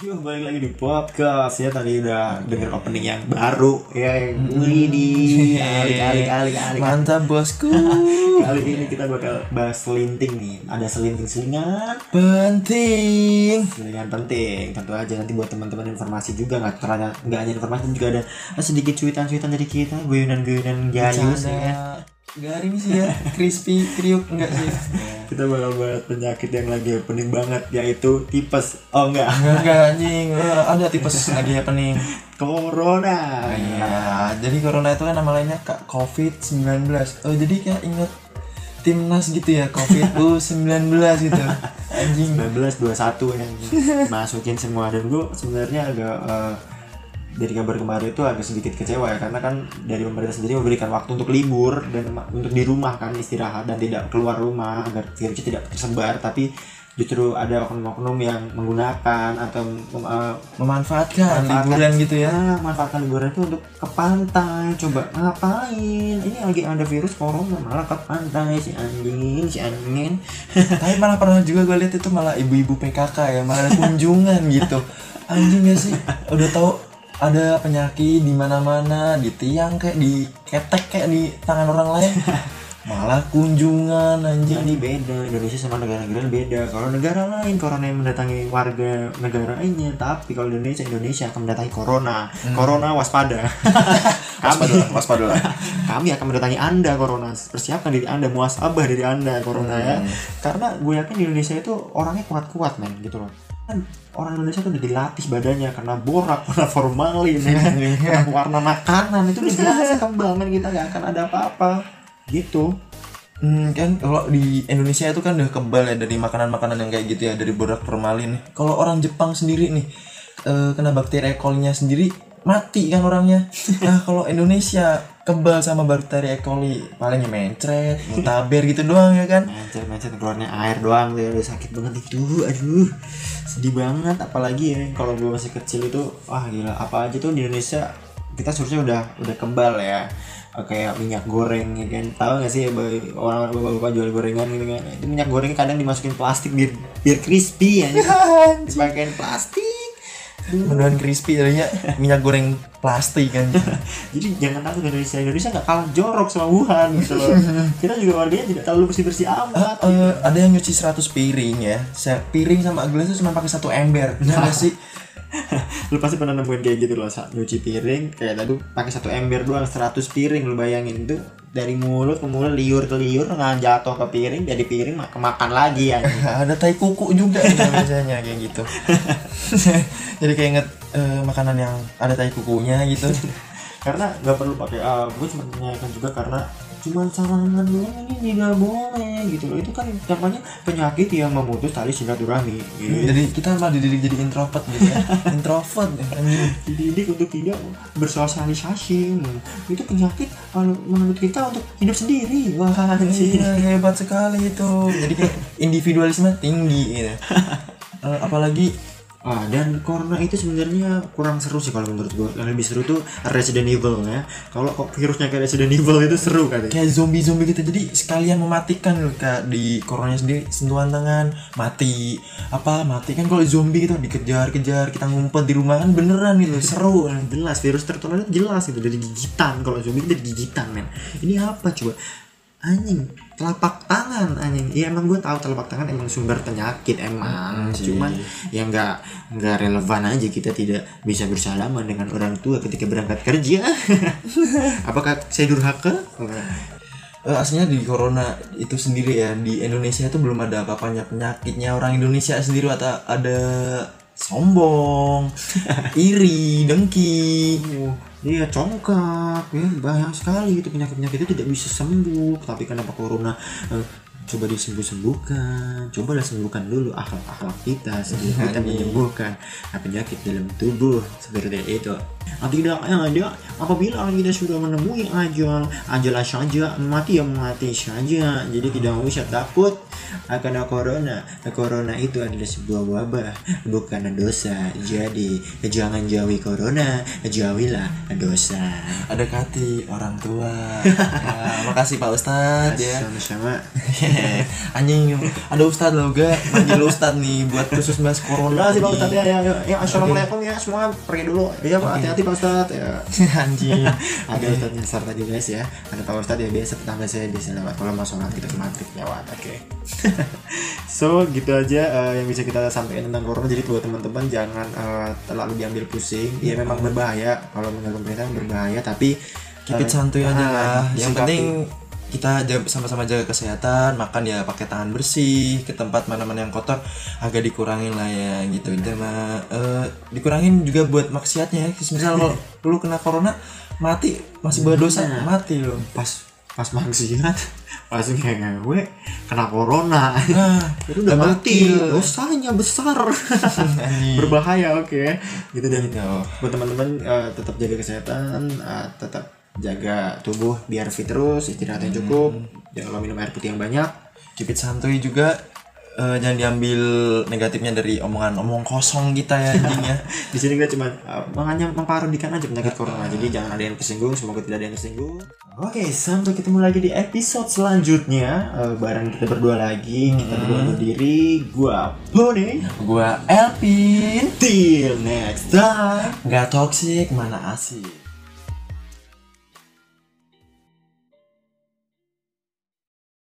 Yuk balik lagi di podcast. Ya tadi udah denger opening yang baru. Ya yang di kali kali kali kali Mantap bosku. kali ini kita bakal bahas selinting nih. Ada selinting selingan. Penting. selingan penting. Tentu aja nanti buat teman-teman informasi juga. Nggak ternyata nggak hanya informasi juga ada sedikit cuitan-cuitan dari kita. Guyonan-guyonan jayus ya? Garing sih ya, crispy kriuk. Enggak sih? kita bakal bahas penyakit yang lagi pening banget yaitu tipes oh enggak Enggak enggak anjing. Eh, Ada tipes lagi happening. corona Iya, jadi corona itu kan nama lainnya Kak COVID-19. Oh, jadi kayak ingat timnas gitu ya, COVID U19 gitu. Anjing. 19 21 yang masukin semua dan gue sebenarnya agak eh, dari kabar kemarin itu agak sedikit kecewa ya karena kan dari pemerintah sendiri memberikan waktu untuk libur dan untuk di rumah kan istirahat dan tidak keluar rumah agar virusnya tidak tersebar tapi justru ada oknum-oknum yang menggunakan atau eh, Memanfaatkan Manfaatkan. liburan gitu ya. ya manfaatkan liburan itu untuk ke pantai coba ngapain ini lagi ada virus corona malah ke pantai si anjing si anjing Tapi malah pernah juga gue lihat itu malah ibu-ibu PKK ya, malah ada kunjungan gitu. Anjing gak sih? Udah tahu ada penyakit di mana-mana, di tiang kayak di ketek kayak di tangan orang lain. Malah kunjungan anjing. Jadi beda Indonesia sama negara-negara beda. Kalau negara lain corona yang mendatangi warga negara lainnya, tapi kalau Indonesia Indonesia akan mendatangi corona. Corona waspada. kami waspada lah. kami akan mendatangi Anda corona. Persiapkan diri Anda muasabah dari Anda corona ya. Karena gue yakin di Indonesia itu orangnya kuat-kuat men gitu loh. Kan orang Indonesia tuh udah dilatih badannya karena borak, karena formalin, ya kan? karena warna makanan itu udah biasa kembangan kita nggak akan ada apa-apa gitu. Hmm, kan kalau di Indonesia itu kan udah kebal ya dari makanan-makanan yang kayak gitu ya dari borak formalin. Kalau orang Jepang sendiri nih eh, kena bakteri E. coli-nya sendiri mati kan orangnya. Nah, kalau Indonesia kebal sama bakteri E. coli. Paling ya mencret, mutaber gitu doang ya kan. Mencet mencet keluarnya air doang tuh ya, udah sakit banget itu. Aduh. Sedih banget. Apalagi ya kalau gue masih kecil itu wah gila. Apa aja tuh di Indonesia kita seharusnya udah udah kebal ya. Kayak minyak goreng ya kan. Tahu gak sih orang bapak-bapak jual gorengan gitu kan. Itu minyak gorengnya kadang dimasukin plastik biar biar crispy ya. Dipakein plastik Beneran crispy jadinya minyak goreng plastik kan. jadi jangan takut Indonesia Indonesia nggak kalah jorok sama Wuhan gitu loh kita juga warganya tidak terlalu bersih bersih amat Eh, ada yang nyuci 100 piring ya. Piring sama gelas itu cuma pakai satu ember. Ya nggak sih? lu pasti pernah nemuin kayak gitu loh saat nyuci piring kayak tadi pakai satu ember doang 100 piring lu bayangin itu dari mulut ke mulut liur ke liur nggak jatuh ke piring jadi piring mak- kemakan lagi ya ada tai kuku juga ya biasanya kayak gitu. Jadi kayak inget eh, makanan yang ada tai kukunya gitu. karena nggak perlu pakai ah gue cuma menanyakan juga karena cuma salaman doang ini tidak boleh gitu loh itu kan namanya penyakit yang memutus tali silaturahmi gitu. Jadi kita malah dididik jadi introvert gitu ya. introvert anjing. dididik untuk tidak bersosialisasi itu penyakit kalau menurut kita untuk hidup sendiri wah anjing. Iya, hebat sekali itu. Jadi kayak individualisme tinggi gitu. Eh, apalagi Ah, dan Corona itu sebenarnya kurang seru sih kalau menurut gue. Yang lebih seru tuh Resident Evil ya. Kalau kok virusnya kayak Resident Evil itu seru kali. kayak zombie-zombie gitu jadi sekalian mematikan loh kak di coronanya sendiri sentuhan tangan mati apa mati kan kalau zombie gitu dikejar-kejar kita ngumpet di rumah kan beneran gitu seru Jelas virus tertular itu jelas itu dari gigitan. Kalau zombie itu dari gigitan men. Ini apa coba? Anjing, telapak tangan anjing. Iya emang gue tahu telapak tangan emang sumber penyakit emang. Hmm. Cuman ya nggak nggak relevan aja kita tidak bisa bersalaman dengan orang tua ketika berangkat kerja. Apakah saya durhaka? Eh, aslinya di corona itu sendiri ya di Indonesia itu belum ada apa-apanya penyakitnya orang Indonesia sendiri atau ada sombong iri dengki. Iya congkak. Ya banyak sekali itu penyakit penyakit itu tidak bisa sembuh. Tapi kenapa corona eh, coba disembuh sembuhkan cobalah sembuhkan dulu akhlak akhlak kita sebelum kita menyembuhkan penyakit dalam tubuh. Seperti itu tidak ada apabila kita sudah menemui ajal ajalah saja mati ya mati saja. Jadi tidak usah takut akan corona. Corona itu adalah sebuah wabah bukan dosa. Jadi jangan jauhi corona jauhilah dosa. Ada kati orang tua. Ya, makasih pak ustadz ya. Sama-sama. Anjing ada ustadz lo gak? Manggil ustadz nih buat khusus bahas corona. Terima kasih Pak Ustadz ya, ya, ya, ya, assalamualaikum ya. Semua pergi dulu. Iya Pak, hati-hati Pak Ustadz ya. anjing Ada Ustadz serta juga guys ya. Ada Pak Ustadz ya biasa tetangga saya biasa lewat kalau mau sholat kita maghrib lewat. Oke. so gitu aja eh, yang bisa kita sampaikan tentang corona. Jadi buat teman-teman jangan eh, terlalu diambil pusing. Iya memang berbahaya kalau menurut pemerintah berbahaya tapi keep it eh, santuy aja ah, lah yang penting kita sama-sama jaga kesehatan makan ya pakai tangan bersih ke tempat mana-mana yang kotor agak dikurangin lah ya gitu. Dan eh, dikurangin juga buat maksiatnya ya. Misal kalau lu kena corona mati masih berdosa Nah. mati lo pas pas maksiat pas gue kena corona. Nah itu udah mati. dosanya besar. Berbahaya oke. Gitu dan Gitu. buat teman-teman eh, tetap jaga kesehatan eh, tetap jaga tubuh biar fit terus istirahat yang cukup. Jangan lupa minum air putih yang banyak. Keep it santuy juga. Eh, jangan diambil negatifnya dari omongan omong kosong kita ya anjing ya. Di sini kita cuma eh, makanya memparodikan aja penyakit corona. Jadi jangan ada yang tersinggung semoga tidak ada yang tersinggung. Oke sampai ketemu lagi di episode selanjutnya. Eh, bareng kita berdua lagi. Kita berdua berdiri gua Pony gua Elpin. Till next time. Nggak toxic mana asik